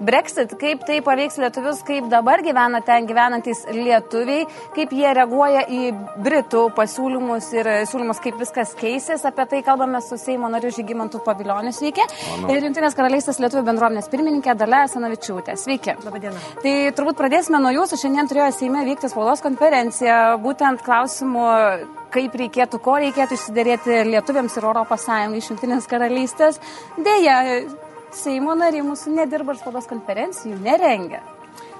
Brexit, kaip tai paveiks lietuvius, kaip dabar gyvena ten gyvenantis lietuviai, kaip jie reaguoja į Britų pasiūlymus ir siūlymus, kaip viskas keisės. Apie tai kalbame su Seimo nariu Žygimantu Pavilioniu. Sveiki. Mano. Ir Junktinės karalystės lietuvių bendruomenės pirmininkė Dalia Sanavičiūtė. Sveiki. Labadiena. Tai turbūt pradėsime nuo jūsų. Šiandien turėjo Seime vykti spaudos konferencija, būtent klausimų kaip reikėtų, ko reikėtų išsiderėti lietuviams ir ES iš Junktinės karalystės. Deja, Seimo nariai mūsų nedirba ir spaudos konferencijų nerengia.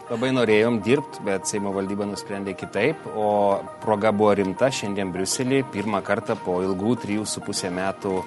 Labai norėjom dirbti, bet Seimo valdyba nusprendė kitaip, o proga buvo rimta šiandien Briuselį. Pirmą kartą po ilgų 3,5 metų e,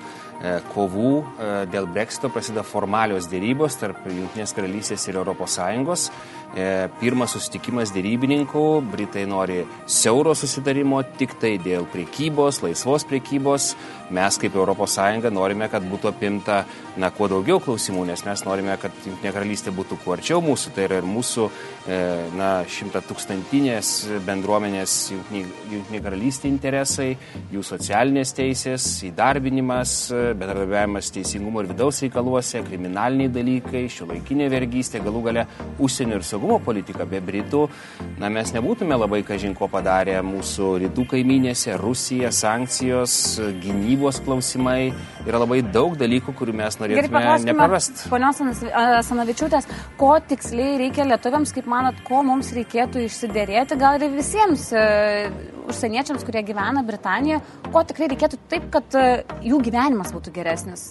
kovų e, dėl Brexito prasideda formalios dėrybos tarp Junktinės karalystės ir ES. E, pirmas susitikimas dėrybininkų, Britai nori siauro susitarimo tik tai dėl priekybos, laisvos priekybos. Mes kaip ES norime, kad būtų apimta na, kuo daugiau klausimų, nes mes norime, kad Junktinė karalystė būtų kuo arčiau mūsų, tai yra ir mūsų e, na, šimta tūkstantinės bendruomenės Junktinė karalystė interesai, jų socialinės teisės, įdarbinimas, bendradarbiavimas teisingumo ir vidaus reikaluose, kriminaliniai dalykai, šiuolaikinė vergystė, galų gale užsienio ir saugumo politiką be Britų, na, mes nebūtume labai kažinko padarę mūsų rytų kaiminėse, Rusija, sankcijos, gynybos klausimai. Yra labai daug dalykų, kurių mes norėtume neprarasti. Ponios Sanavičiūtės, ko tiksliai reikia lietuviams, kaip manot, ko mums reikėtų išsiderėti, gal ir visiems e, užsieniečiams, kurie gyvena Britanijoje, ko tikrai reikėtų taip, kad e, jų gyvenimas būtų geresnis?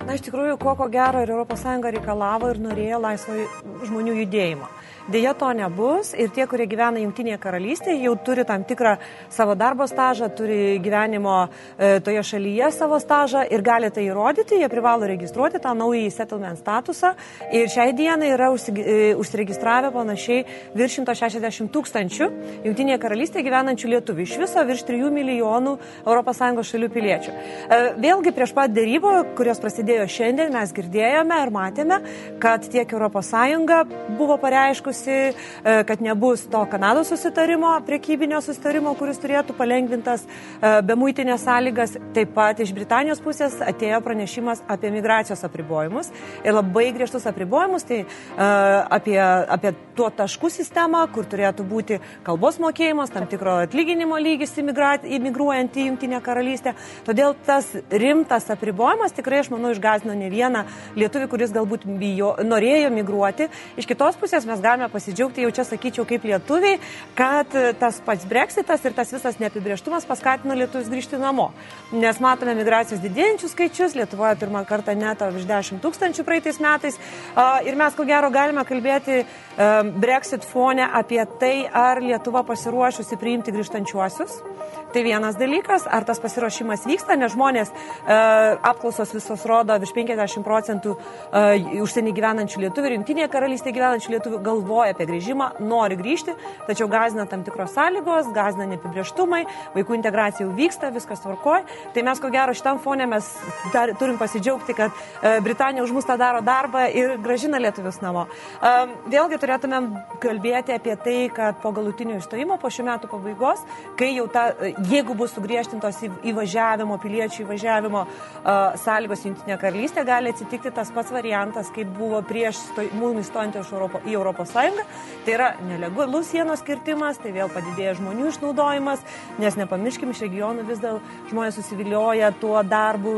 Na, iš tikrųjų, ko ko gero ir ES reikalavo ir norėjo laisvo žmonių judėjimo. Deja, to nebus. Ir tie, kurie gyvena Junktinėje karalystėje, jau turi tam tikrą savo darbo stažą, turi gyvenimo e, toje šalyje savo stažą ir gali tai įrodyti, jie privalo registruoti tą naują settlement statusą. Ir šiai dienai yra e, užsiregistravę panašiai virš 160 tūkstančių Junktinėje karalystėje gyvenančių lietuvių, iš viso virš 3 milijonų ES šalių piliečių. E, vėlgi prieš pat dėrybą, kurios prasidėjo šiandien, mes girdėjome ir matėme, kad tiek ES buvo pareiškusi, tikėjosi, e, kad nebus to Kanados susitarimo, priekybinio susitarimo, kuris turėtų palengvintas e, be muitinės sąlygas. Taip pat iš Britanijos pusės atėjo pranešimas apie migracijos apribojimus ir labai griežtus apribojimus, tai e, apie, apie tuo taškų sistemą, kur turėtų būti kalbos mokėjimas, tam tikro atlyginimo lygis imigruojant į Junktinę karalystę. Todėl tas rimtas apribojimas tikrai, aš manau, išgazino ne vieną lietuvį, kuris galbūt bijo, norėjo migruoti. Iš kitos pusės mes galime pasidžiaugti, jau čia sakyčiau, kaip lietuviai, kad tas pats breksitas ir tas visas neapibrieštumas paskatino lietuvius grįžti namo. Nes matome migracijos didėjančius skaičius, Lietuvoje pirmą kartą neto virš 10 tūkstančių praeitais metais. Ir mes ko gero galime kalbėti Brexit fone apie tai, ar Lietuva pasiruošusi priimti grįžtančiuosius. Tai vienas dalykas, ar tas pasiruošimas vyksta, nes žmonės, apklausos visos rodo, virš 50 procentų užsienį gyvenančių lietuvių ir jungtinėje karalystėje gyvenančių lietuvių galvoja apie grįžimą, nori grįžti, tačiau gazina tam tikros sąlygos, gazina neapibrieštumai, vaikų integracija jau vyksta, viskas tvarkoja. Tai mes ko gero šitam fone mes dar, turim pasidžiaugti, kad e, Britanija už mus tą daro darbą ir gražina lietuvius namo. E, vėlgi turėtumėm kalbėti apie tai, kad po galutinio išstojimo, po šių metų pabaigos, kai jau ta jeigu bus sugriežtintos įvažiavimo, piliečių įvažiavimo uh, sąlygos Junktinė karalystė, gali atsitikti tas pats variantas, kaip buvo prieš mūsų įstojant į Europos Sąjungą. Tai yra nelegalus sienos kirtimas, tai vėl padidėja žmonių išnaudojimas, nes nepamirškim, iš regionų vis dėl žmonės susivilioja tuo darbu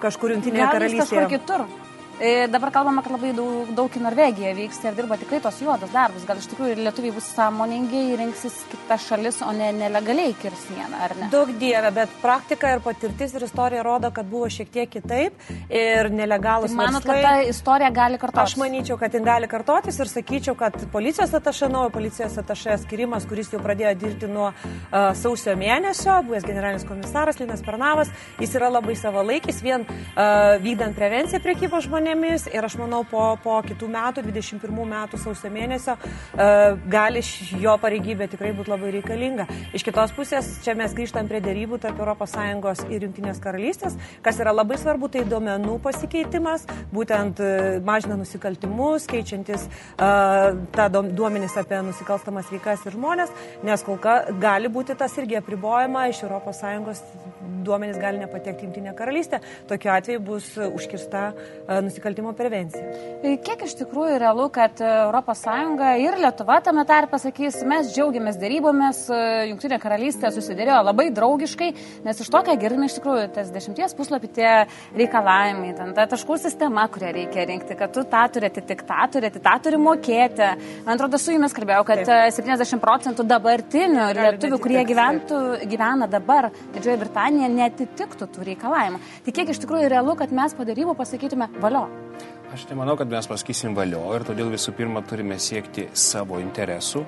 kažkur Junktinėje karalystėje. Kažkur kitur. E, dabar kalbama, kad labai daug, daug į Norvegiją vyksta ir dirba tikrai tos juodos darbus. Gal iš tikrųjų lietuviai bus sąmoningi ir rinksis kitas šalis, o ne nelegaliai kirs sieną, ar ne? Daug dievė, bet praktika ir patirtis ir istorija rodo, kad buvo šiek tiek kitaip ir nelegalus. Tai manot, verslai, kad ta istorija gali kartotis? Aš manyčiau, kad jin gali kartotis ir sakyčiau, kad policijos atašė, naujo policijos atašė skirimas, kuris jau pradėjo dirbti nuo uh, sausio mėnesio, buvęs generalinis komisaras Linas Pernavas, jis yra labai savalaikis, vien uh, vykdant prevenciją priekybos žmonėmis žmonėmis ir aš manau po, po kitų metų, 21 metų sausio mėnesio, e, gali jo pareigybė tikrai būti labai reikalinga. Iš kitos pusės, čia mes grįžtam prie dėrybų tarp ES ir Junktinės karalystės, kas yra labai svarbu, tai duomenų pasikeitimas, būtent e, mažina nusikaltimus, keičiantis uh, tą duomenys apie nusikalstamas veikas ir žmonės, nes kol kas gali būti tas irgi apribojama iš ES duomenys gali nepatekti Junktinė karalystė. Tokiu atveju bus užkirsta uh, nusikaltimo prevencija. Kiek iš tikrųjų realu, kad ES ir Lietuva tame tarpe sakys, mes džiaugiamės dėrybomis, Junktinė karalystė susidėrėjo labai draugiškai, nes iš to, ką girdime, iš tikrųjų, tas dešimties puslapį tie reikalavimai, ten ta taškų sistema, kurią reikia rinkti, kad tu tą turi atitikti, tą turi atitikti, tą turi mokėti. Man atrodo, su jumis kalbėjau, kad Taip. 70 procentų dabartinių lietuvių, kurie gyventų, gyvena dabar Didžioji Britanija, netitiktų tų reikalavimų. Tai kiek iš tikrųjų realu, kad mes po darybų pasakytume valio? Aš nemanau, kad mes pasakysim valio ir todėl visų pirma turime siekti savo interesų.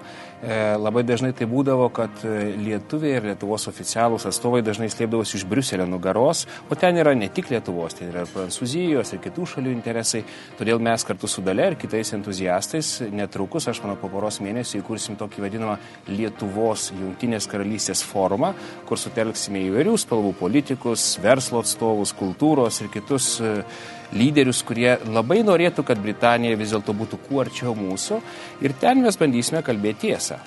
E, labai dažnai tai būdavo, kad e, lietuviai ir Lietuvos oficialūs atstovai dažnai slėpdavosi iš Briuselio nugaros, o ten yra ne tik Lietuvos, ten yra ir Prancūzijos ir kitų šalių interesai. Todėl mes kartu su Dale ir kitais entuziastais netrukus, aš manau, po poros mėnesių įkursim tokį vadinamą Lietuvos Junktinės karalystės forumą, kur sutelksime įvairių spalvų politikus, verslo atstovus, kultūros ir kitus e, lyderius, kurie labai norėtų, kad Britanija vis dėlto būtų kuo arčiau mūsų ir ten mes bandysime kalbėti tiesą.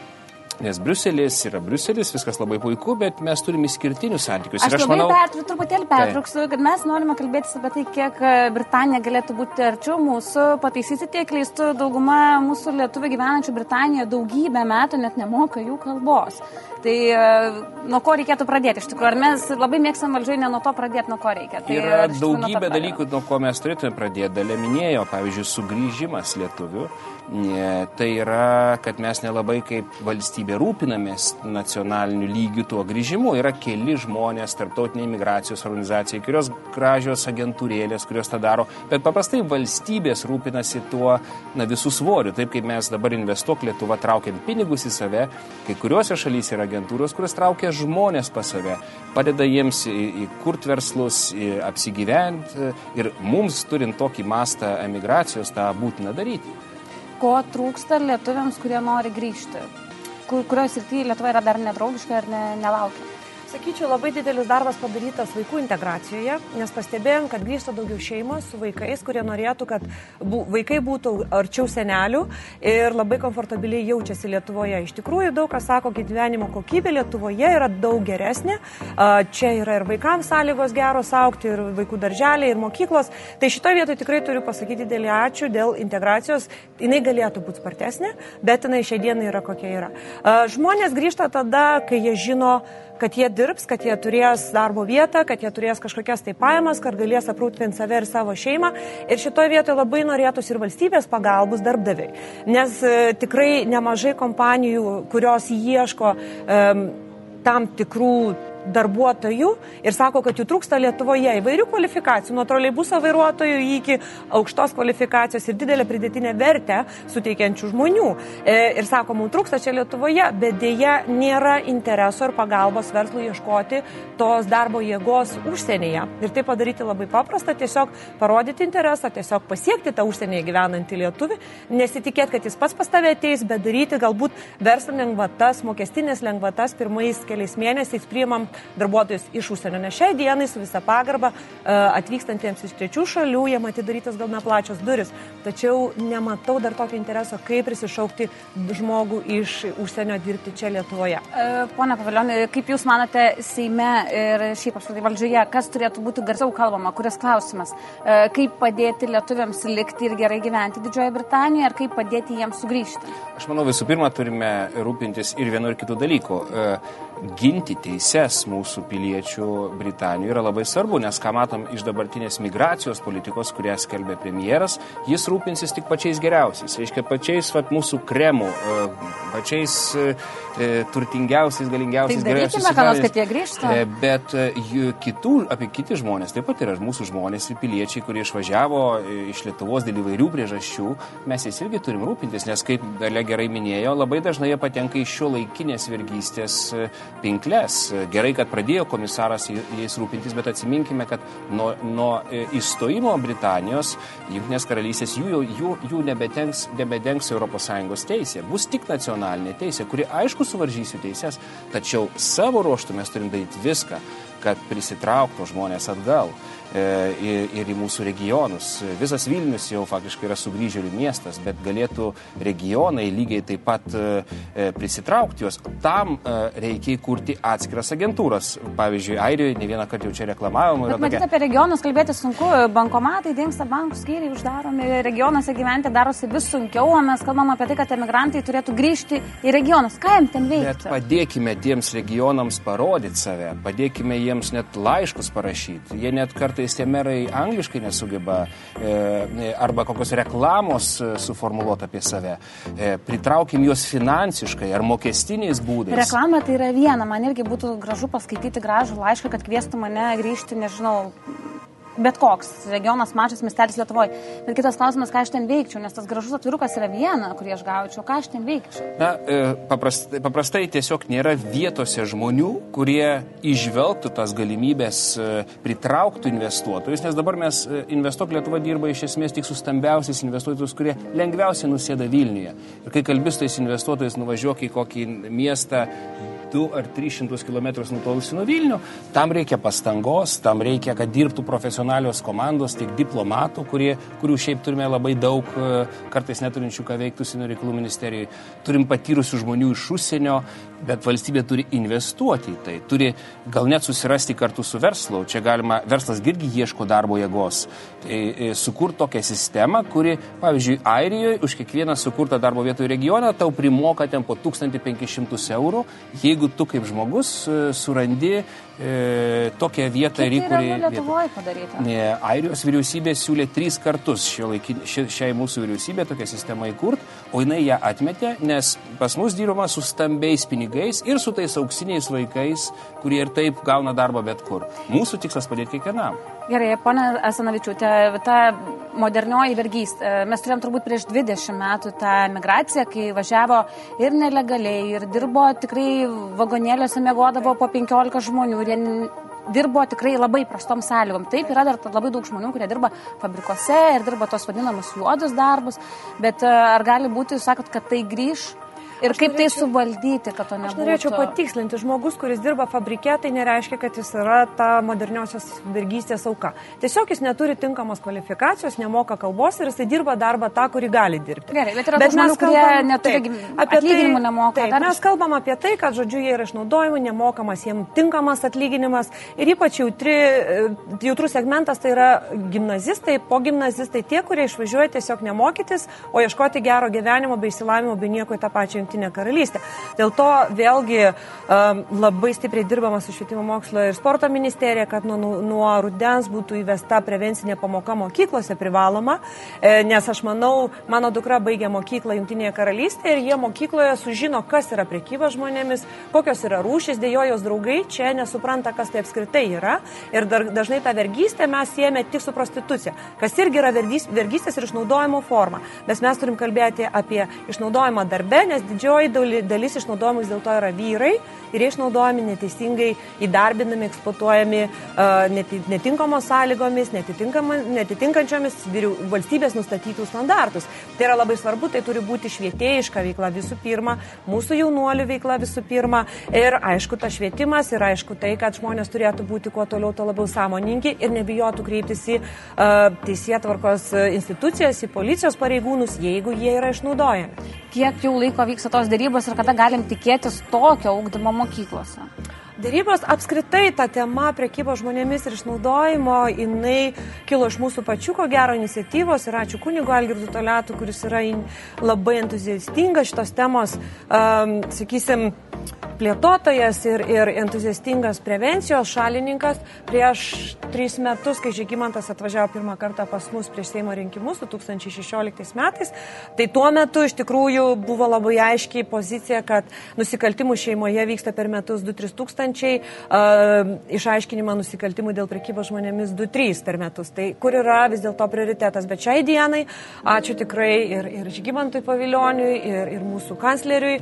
Nes Bruselis yra Bruselis, viskas labai puiku, bet mes turime išskirtinius santykius. Aš, aš labai manau... pertrauksiu, truputėlį pertrauksiu, kad mes norime kalbėti apie tai, kiek e, Britanija galėtų būti arčiau mūsų. Pataisyti tiek leistų, dauguma mūsų lietuvių gyvenančių Britanijoje daugybę metų net nemoka jų kalbos. Tai e, nuo ko reikėtų pradėti iš tikrųjų? Ar mes labai mėgstam valdžiai ne nuo to pradėti, nuo ko reikia? Tai yra daugybė dalykų, nuo ko mes turėtume pradėti. Dalė minėjo, pavyzdžiui, sugrįžimas lietuvių. Tai yra, kad mes nelabai kaip valstybė rūpinamės nacionaliniu lygiu tuo grįžimu. Yra keli žmonės, tarptautinė imigracijos organizacija, kurios gražios agentūrėlės, kurios tą daro, bet paprastai valstybės rūpinasi tuo na, visų svoriu. Taip kaip mes dabar investuok Lietuva traukiam pinigus į save, kai kuriuose šalyse yra agentūros, kurios traukia žmonės pas save, padeda jiems įkurti verslus, apsigyventi ir mums turint tokį mastą emigracijos tą būtina daryti. Ko trūksta lietuviams, kurie nori grįžti? Kur, kurios ir tai Lietuva yra dar nedraugiška ar ne, nelaukia? Sakyčiau, labai didelis darbas padarytas vaikų integracijoje, nes pastebėjom, kad grįžta daugiau šeimos su vaikais, kurie norėtų, kad bu, vaikai būtų arčiau senelių ir labai komfortabiliai jaučiasi Lietuvoje. Iš tikrųjų, daug kas sako, kad gyvenimo kokybė Lietuvoje yra daug geresnė. Čia yra ir vaikams sąlygos geros aukti, ir vaikų darželiai, ir mokyklos. Tai šitoje vietoje tikrai turiu pasakyti didelį ačiū dėl integracijos. Jis galėtų būti spartesnė, bet jinai šią dieną yra kokia yra. Žmonės grįžta tada, kai jie žino, kad jie dirbs, kad jie turės darbo vietą, kad jie turės kažkokias tai pajamas, kad galės aprūpinti save ir savo šeimą. Ir šitoje vietoje labai norėtųsi ir valstybės pagalbos darbdaviai. Nes e, tikrai nemažai kompanijų, kurios ieško e, tam tikrų darbuotojų ir sako, kad jų trūksta Lietuvoje įvairių kvalifikacijų, nuo troleibuso vairuotojų iki aukštos kvalifikacijos ir didelę pridėtinę vertę suteikiančių žmonių. E, ir sako, mums trūksta čia Lietuvoje, bet dėja nėra intereso ir pagalbos verslui ieškoti tos darbo jėgos užsienyje. Ir tai padaryti labai paprasta, tiesiog parodyti interesą, tiesiog pasiekti tą užsienyje gyvenantį lietuvį, nesitikėti, kad jis pats pas tave ateis, bet daryti galbūt verslo lengvatas, mokestinės lengvatas pirmais keliais mėnesiais priimam darbuotojus iš užsienio. Nes šiai dienai su visa pagarba e, atvykstantiems iš trečių šalių jie atidarytas gal neplačios duris. Tačiau nematau dar tokio intereso, kaip prisišaukti žmogų iš užsienio dirbti čia Lietuvoje. E, pone Paviljonai, kaip Jūs manote Seime ir šiaip apskritai valdžioje, kas turėtų būti garsiau kalbama, kuris klausimas, e, kaip padėti lietuviams likti ir gerai gyventi Didžiojoje Britanijoje ir kaip padėti jiems sugrįžti? Aš manau, visų pirma, turime rūpintis ir vienu ir kitų dalykų ginti teises mūsų piliečių Britanijoje yra labai svarbu, nes ką matom iš dabartinės migracijos politikos, kurią skelbė premjeras, jis rūpinsis tik pačiais geriausiais, reiškia pačiais vat, mūsų kremų, e, pačiais e, e, turtingiausiais, galingiausiais, tai geriausiais. Darykime, kad jie grįžtų. Bet kitų, apie kiti žmonės, taip pat yra mūsų žmonės ir piliečiai, kurie išvažiavo iš Lietuvos dėl įvairių priežasčių, mes jais irgi turim rūpintis, nes kaip Dalia gerai minėjo, labai dažnai jie patenka iš šio laikinės vergystės pinklės. Gerai kad pradėjo komisaras jais rūpintis, bet atsiminkime, kad nuo, nuo e, įstojimo Britanijos, Junktinės karalystės, jų, jų, jų nebedengs, nebedengs ES teisė. Bus tik nacionalinė teisė, kuri aišku suvaržys jų teises, tačiau savo ruoštų mes turim daryti viską, kad prisitrauktų žmonės atgal. E, ir į mūsų regionus. Visas Vilnius jau faktiškai yra sugrįžėlių miestas, bet galėtų regionai lygiai taip pat e, e, prisitraukti juos. Tam reikia įkurti atskiras agentūras. Pavyzdžiui, Airijoje ne vieną kartą jau čia reklamavome. Bet matyt, tokia... apie regionus kalbėti sunku. Bankomatai dingsta, bankų skyriai uždaromi, regionuose gyventi darosi vis sunkiau, o mes kalbam apie tai, kad emigrantai turėtų grįžti į regionus. Ką jiems ten veikti? Bet padėkime tiems regionams parodyti save, padėkime jiems net laiškus parašyti. Jie net kartais kartais tie merai angliškai nesugeba e, arba kokios reklamos e, suformuoluoti apie save. E, pritraukim juos finansiškai ar mokestiniais būdais. Reklama tai yra viena. Man irgi būtų gražu paskaityti gražų laišką, kad kvieštų mane grįžti, nežinau, bet koks regionas, mažas miestelis Lietuvoje. Bet kitas klausimas, ką aš ten veikčiau, nes tas gražus atvirukas yra viena, kurį aš gaučiau, ką aš ten veikčiau. Na, e, paprastai, paprastai tiesiog nėra vietose žmonių, kurie išvelgtų tas galimybės e, pritrauktų investuotojus, nes dabar mes e, investuok Lietuva dirba iš esmės tik su stambiausiais investuotojais, kurie lengviausiai nusėda Vilniuje. Ir kai kalbis tais investuotojais, nuvažiuok į kokį miestą 2 ar 300 km nutolusi nuo Vilnių, tam reikia pastangos, tam reikia, kad dirbtų profesionalios komandos, tiek diplomatų, kurie, kurių šiaip turime labai daug, e, kartais neturinčių ką veikti užsienio reikalų ministerijoje. Turim patyrusių žmonių iš užsienio, bet valstybė turi investuoti į tai, turi gal net susirasti kartu su verslu. Čia galima, verslas irgi ieško darbo jėgos. Tai e, sukurti tokią sistemą, kuri, pavyzdžiui, Airijoje už kiekvieną sukurtą darbo vietų regioną tau primoka ten po 1500 eurų, jeigu tu kaip žmogus e, surandi e, tokią vietą ir įkūrė. Tai Lietuvoje padaryta. Ne, Airijos vyriausybė siūlė tris kartus laikin, ši, šiai mūsų vyriausybė tokią sistemą įkurt, o jinai ją atmetė, nes pas mus dirbama su stambiais pinigais ir su tais auksiniais vaikais, kurie ir taip gauna darbą bet kur. Mūsų tikslas padėti kiekvienam. Gerai, ponia Asanavičiūtė, ta modernioji vergystė. Mes turėjom turbūt prieš 20 metų tą migraciją, kai važiavo ir nelegaliai, ir dirbo tikrai vagonėliuose, mėgodavo po 15 žmonių ir jie dirbo tikrai labai prastom sąlygom. Taip, yra dar labai daug žmonių, kurie dirba fabrikuose ir dirba tos vadinamus juodus darbus, bet e, ar gali būti, jūs sakot, kad tai grįž? Ir kaip tai norėčiau, tai suvaldyti, kad to nebūtų? Aš norėčiau patikslinti, žmogus, kuris dirba fabrike, tai nereiškia, kad jis yra ta moderniosios vergystės auka. Tiesiog jis neturi tinkamos kvalifikacijos, nemoka kalbos ir jisai dirba darbą tą, kurį gali dirbti. Gerai, bet yra bet žmonių, kurie neturi taip, apie atlyginimų nemoka. Taip, mes kalbam apie tai, kad, žodžiu, jie yra išnaudojami, nemokamas jiems tinkamas atlyginimas ir ypač jautri, jautrus segmentas tai yra gimnazistai, po gimnazistai, tie, kurie išvažiuoja tiesiog nemokytis, o ieškoti gero gyvenimo bei įsilavimo bei nieko į tą pačią Junktinė karalystė. Dėl to vėlgi um, labai stipriai dirbama su švietimo mokslo ir sporto ministerija, kad nuo, nuo rudens būtų įvesta prevencinė pamoka mokyklose privaloma, e, nes aš manau, mano dukra baigė mokyklą Junktinėje karalystėje ir jie mokykloje sužino, kas yra priekyba žmonėmis, kokios yra rūšis, dėjo jos draugai čia nesupranta, kas tai apskritai yra ir dar, dažnai tą vergystę mes siejame tik su prostitucija, kas irgi yra vergystės ir išnaudojimo forma. Nes mes turim kalbėti apie išnaudojimą darbe, nes didžioji dalis išnaudojimų vis dėlto yra vyrai ir jie išnaudojami neteisingai, įdarbinami, eksploatuojami uh, netinkamos sąlygomis, netitinkančiomis valstybės nustatytų standartus. Tai yra labai svarbu, tai turi būti švietėjiška veikla visų pirma, mūsų jaunuolių veikla visų pirma ir aišku, tas švietimas ir aišku tai, kad žmonės turėtų būti kuo toliau, to labiau sąmoningi ir nebijotų kreiptis į uh, teisėtvarkos institucijas, į policijos pareigūnus, jeigu jie yra išnaudojami. Kiek jau laiko vyksta tos dėrybos ir kada galim tikėtis tokio augdymo mokyklose? Dėrybos apskritai ta tema priekybos žmonėmis ir išnaudojimo, jinai kilo iš mūsų pačių, ko gero, iniciatyvos ir ačiū kunigo Algirdų Toletų, kuris yra labai entuziastingas šitos temos, um, sakysim, plėtotojas ir, ir entuziastingas prevencijos šalininkas. Prieš tris metus, kai Žygimantas atvažiavo pirmą kartą pas mus prieš Seimo rinkimus 2016 metais, tai tuo metu iš tikrųjų buvo labai aiškiai pozicija, kad nusikaltimų šeimoje vyksta per metus 2-3 tūkstančiai, uh, išaiškinimą nusikaltimų dėl prekybos žmonėmis 2-3 per metus. Tai kur yra vis dėlto prioritetas. Bet šiai dienai ačiū tikrai ir, ir Žygimantui Pavilioniui, ir, ir mūsų kancleriui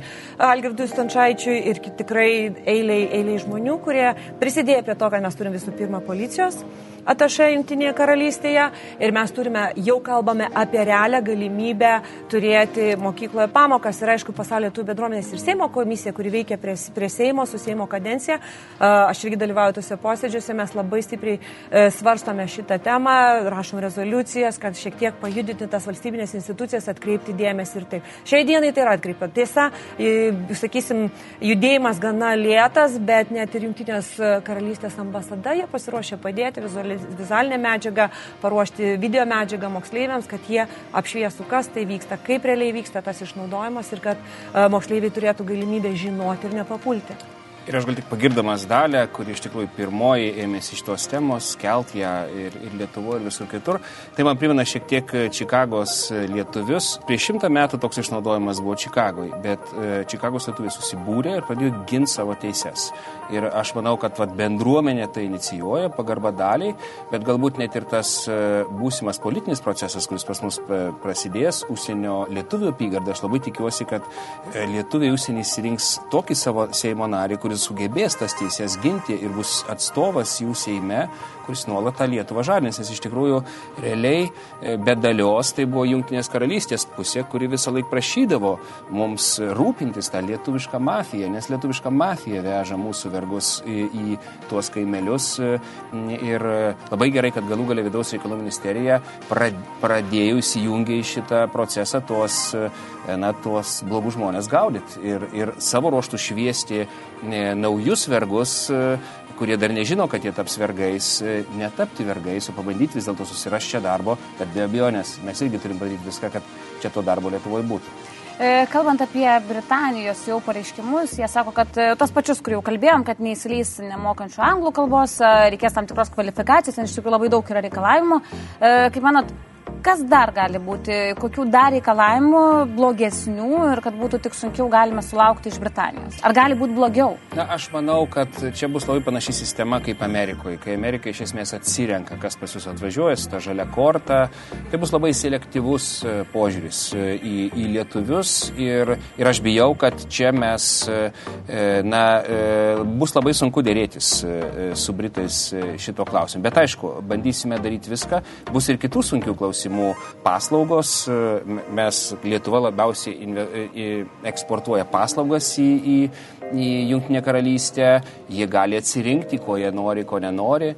Algirdui Stančaičiui, ir tikrai eiliai, eiliai žmonių, kurie prisidėjo prie to, kad mes turim visų pirma policijos atašė Junktinėje karalystėje ir mes turime, jau kalbame apie realią galimybę turėti mokykloje pamokas ir aišku, pasaulio tų bendruomenės ir Seimo komisija, kuri veikia prie, prie Seimo su Seimo kadencija. Aš irgi dalyvauju tose posėdžiuose, mes labai stipriai e, svarstome šitą temą, rašom rezoliucijas, kad šiek tiek pajudinti tas valstybinės institucijas, atkreipti dėmesį ir taip. Šiai dienai tai yra atkreipta. Tiesa, sakysim, judėjimas gana lėtas, bet net ir Junktinės karalystės ambasada jie pasiruošė padėti vizualizuoti vizualinę medžiagą, paruošti video medžiagą moksleiviams, kad jie apšviestų, kas tai vyksta, kaip realiai vyksta tas išnaudojimas ir kad e, moksleiviai turėtų galimybę žinoti ir nepapulti. Ir aš gal tik pagirdamas dalę, kuri iš tikrųjų pirmoji ėmėsi šitos temos, kelt ją ir, ir Lietuvoje, ir visur kitur, tai man primena šiek tiek Čikagos lietuvius. Prieš šimtą metų toks išnaudojimas buvo Čikagoje, bet e, Čikagos lietuviai susibūrė ir pradėjo ginti savo teises. Ir aš manau, kad vat, bendruomenė tai inicijuoja, pagarba daliai, bet galbūt net ir tas e, būsimas politinis procesas, kuris pas mus e, prasidės, užsienio lietuvių apygarda, aš labai tikiuosi, kad lietuviai užsienį įsirinks tokį savo Seimo narį, kuris sugebės tas teisės ginti ir bus atstovas jų Seime, kuris nuolat tą Lietuvą žadins, nes iš tikrųjų realiai e, be dalios tai buvo Junktinės karalystės pusė, kuri visą laiką prašydavo mums rūpintis tą lietuvišką mafiją, nes lietuviška mafija veža mūsų vergus į, į tuos kaimelius e, ir labai gerai, kad galų galia vidaus reikalų ministerija pradėjo įsijungę į šitą procesą tuos, e, na, tuos blogus žmonės gaudyti ir, ir savo ruoštų šviesti naujus vergus, e, kurie dar nežino, kad jie taps vergais, e, netapti vergais, o pabandyti vis dėlto susirasti čia darbo, bet be abejonės mes irgi turim padaryti viską, kad čia to darbo Lietuvoje būtų. E, kalbant apie Britanijos jau pareiškimus, jie sako, kad tos pačius, kur jau kalbėjom, kad neįsileis nemokančių anglų kalbos, reikės tam tikros kvalifikacijos, nes iš tikrųjų labai daug yra reikalavimų. Kaip manot, Kas dar gali būti, kokių dar reikalavimų blogesnių ir kad būtų tik sunkiau galime sulaukti iš Britanijos? Ar gali būti blogiau? Na, aš manau, kad čia bus labai panaši sistema kaip Amerikoje. Kai Amerika iš esmės atsirenka, kas pas jūs atvažiuoja, su ta žalia korta, tai bus labai selektyvus e, požiūris e, į, į lietuvius ir, ir aš bijau, kad čia mes, e, na, bus labai sunku dėrėtis su Britais šito klausimu. Bet aišku, bandysime daryti viską. Bus ir kitų sunkių klausimų klausimų paslaugos. Mes Lietuva labiausiai eksportuoja paslaugas į, į, į Junktinę karalystę. Jie gali atsirinkti, ko jie nori, ko nenori.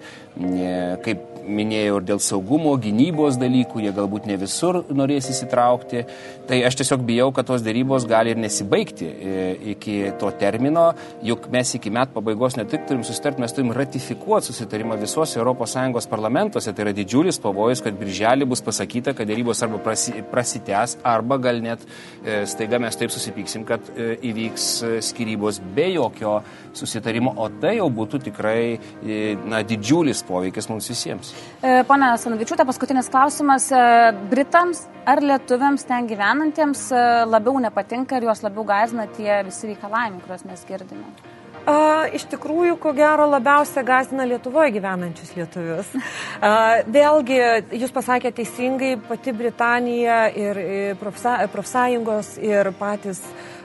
Kaip minėjau, ir dėl saugumo, gynybos dalykų, jie galbūt ne visur norės įsitraukti. Tai aš tiesiog bijau, kad tos dėrybos gali ir nesibaigti e, iki to termino, juk mes iki metų pabaigos ne tik turim susitarti, mes turim ratifikuoti susitarimą visuose ES parlamentuose. Tai yra didžiulis pavojus, kad birželį bus pasakyta, kad dėrybos arba prasi, prasitęs, arba gal net e, staiga mes taip susipyksim, kad e, įvyks skirybos be jokio susitarimo, o tai jau būtų tikrai na, didžiulis poveikis mums visiems. E, Pane Sanovičiūtė, paskutinis klausimas. E, Britams ar lietuviams ten gyvenantiems e, labiau nepatinka ir juos labiau gazina tie visi reikalavimai, kuriuos mes girdime? A, iš tikrųjų, ko gero, labiausia gazina Lietuvoje gyvenančius lietuvius. A, vėlgi, jūs pasakėte teisingai, pati Britanija ir profsąjungos ir patys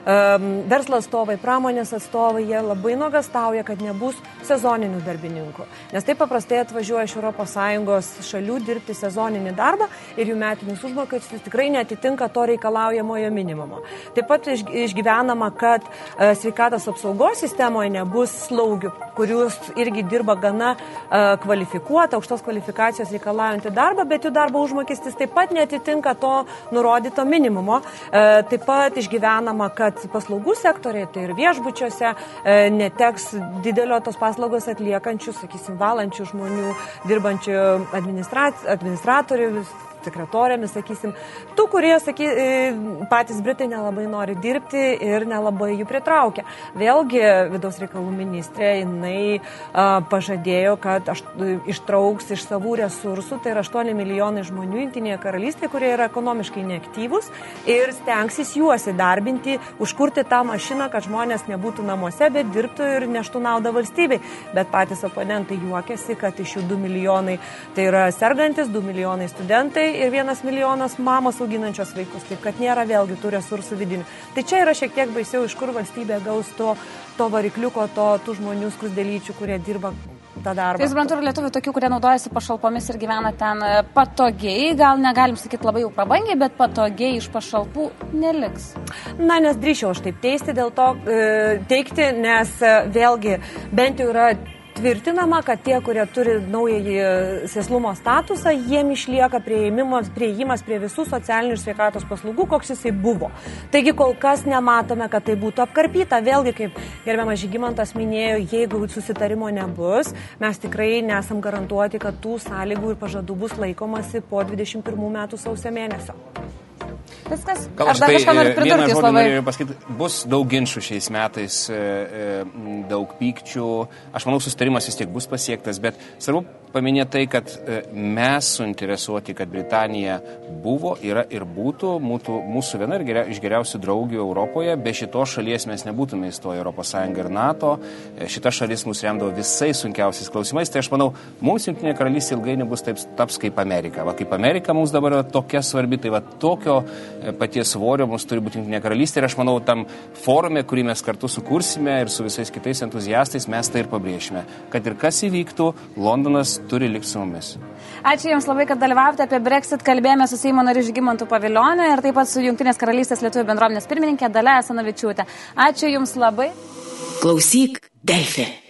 verslo atstovai, pramonės atstovai, jie labai nuogastauja, kad nebus sezoninių darbininkų. Nes taip paprastai atvažiuoja iš ES šalių dirbti sezoninį darbą ir jų metinis užmokestis tikrai netitinka to reikalaujamojo minimumo. Taip pat išgyvenama, kad e, sveikatos apsaugos sistemoje nebus slaugių, kurius irgi dirba gana e, kvalifikuotą, aukštos kvalifikacijos reikalaujantį darbą, bet jų darbo užmokestis taip pat netitinka to nurodyto minimumo. E, taip pat išgyvenama, kad kad paslaugų sektoriai, tai ir viešbučiuose e, neteks didelio tos paslaugos atliekančių, sakysim, valančių žmonių, dirbančių administratorių, sekretorėmis, sakysim, tų, kurie, saky, e, patys Britai nelabai nori dirbti ir nelabai jų pritraukia. Vėlgi, vidaus reikalų ministrė, jinai a, pažadėjo, kad aš, ištrauks iš savų resursų, tai yra 8 milijonai žmonių Junktinėje karalystėje, kurie yra ekonomiškai neaktyvūs ir stengsis juos įdarbinti, užkurti tą mašiną, kad žmonės nebūtų namuose, bet dirbtų ir neštų naudą valstybei. Bet patys oponentai juokiasi, kad iš jų 2 milijonai tai yra sergantis, 2 milijonai studentai ir vienas milijonas mamos auginančios vaikus, taip kad nėra vėlgi tų resursų vidinių. Tai čia yra šiek tiek baisiau, iš kur valstybė gaus to, to varikliuko, to, tų žmonių skrusdelyčių, kurie dirba tą darbą. Tai suprantu, ir lietuvių tokių, kurie naudojasi pašalpomis ir gyvena ten e, patogiai, gal negalim sakyti labai jau prabangiai, bet patogiai iš pašalpų neliks. Na, nes drįšiau aš taip teisti, dėl to e, teikti, nes e, vėlgi bent jau yra tvirtinama, kad tie, kurie turi naująjį sėslumo statusą, jiem išlieka prieimas, prie visų socialinių ir sveikatos paslaugų, koks jisai buvo. Taigi kol kas nematome, kad tai būtų apkarpyta. Vėlgi, kaip gerbiamas Žygimantas minėjo, jeigu susitarimo nebus, mes tikrai nesam garantuoti, kad tų sąlygų ir pažadų bus laikomasi po 21 metų sausio mėnesio. Viskas. Gal Ar dar tai, kažką noriu e, pridurti, jūs labai? pasakyti, bus daug ginčių šiais metais, e, e, daug pykčių. Aš manau, sustarimas vis tiek bus pasiektas, bet svarbu paminėti tai, kad mes suinteresuoti, kad Britanija buvo, yra ir būtų mūtų, mūsų viena ir geria, iš geriausių draugių Europoje. Be šitos šalies mes nebūtume įstoję Europos Sąjungą ir NATO. Šita šalis mus remdavo visais sunkiausiais klausimais. Tai aš manau, mums Junktinė karalystė ilgai nebus taip taps kaip Amerika. Va, kaip Amerika mums dabar yra tokia svarbi, tai va tokio paties svorio mums turi būti Junktinė karalystė. Ir aš manau, tam forume, kurį mes kartu sukursime ir su visais kitais entuziastais, mes tai ir pabrėšime. Kad ir kas įvyktų, Londonas turi likti su mumis. Ačiū Jums labai, kad dalyvavote apie Brexit. Kalbėjome su Seimo nariu Žygimantu Pavilioniu ir taip pat su Junktinės karalystės lietuvių bendruomenės pirmininkė Dalia Asanavičiūtė. Ačiū Jums labai. Klausyk, Delfi.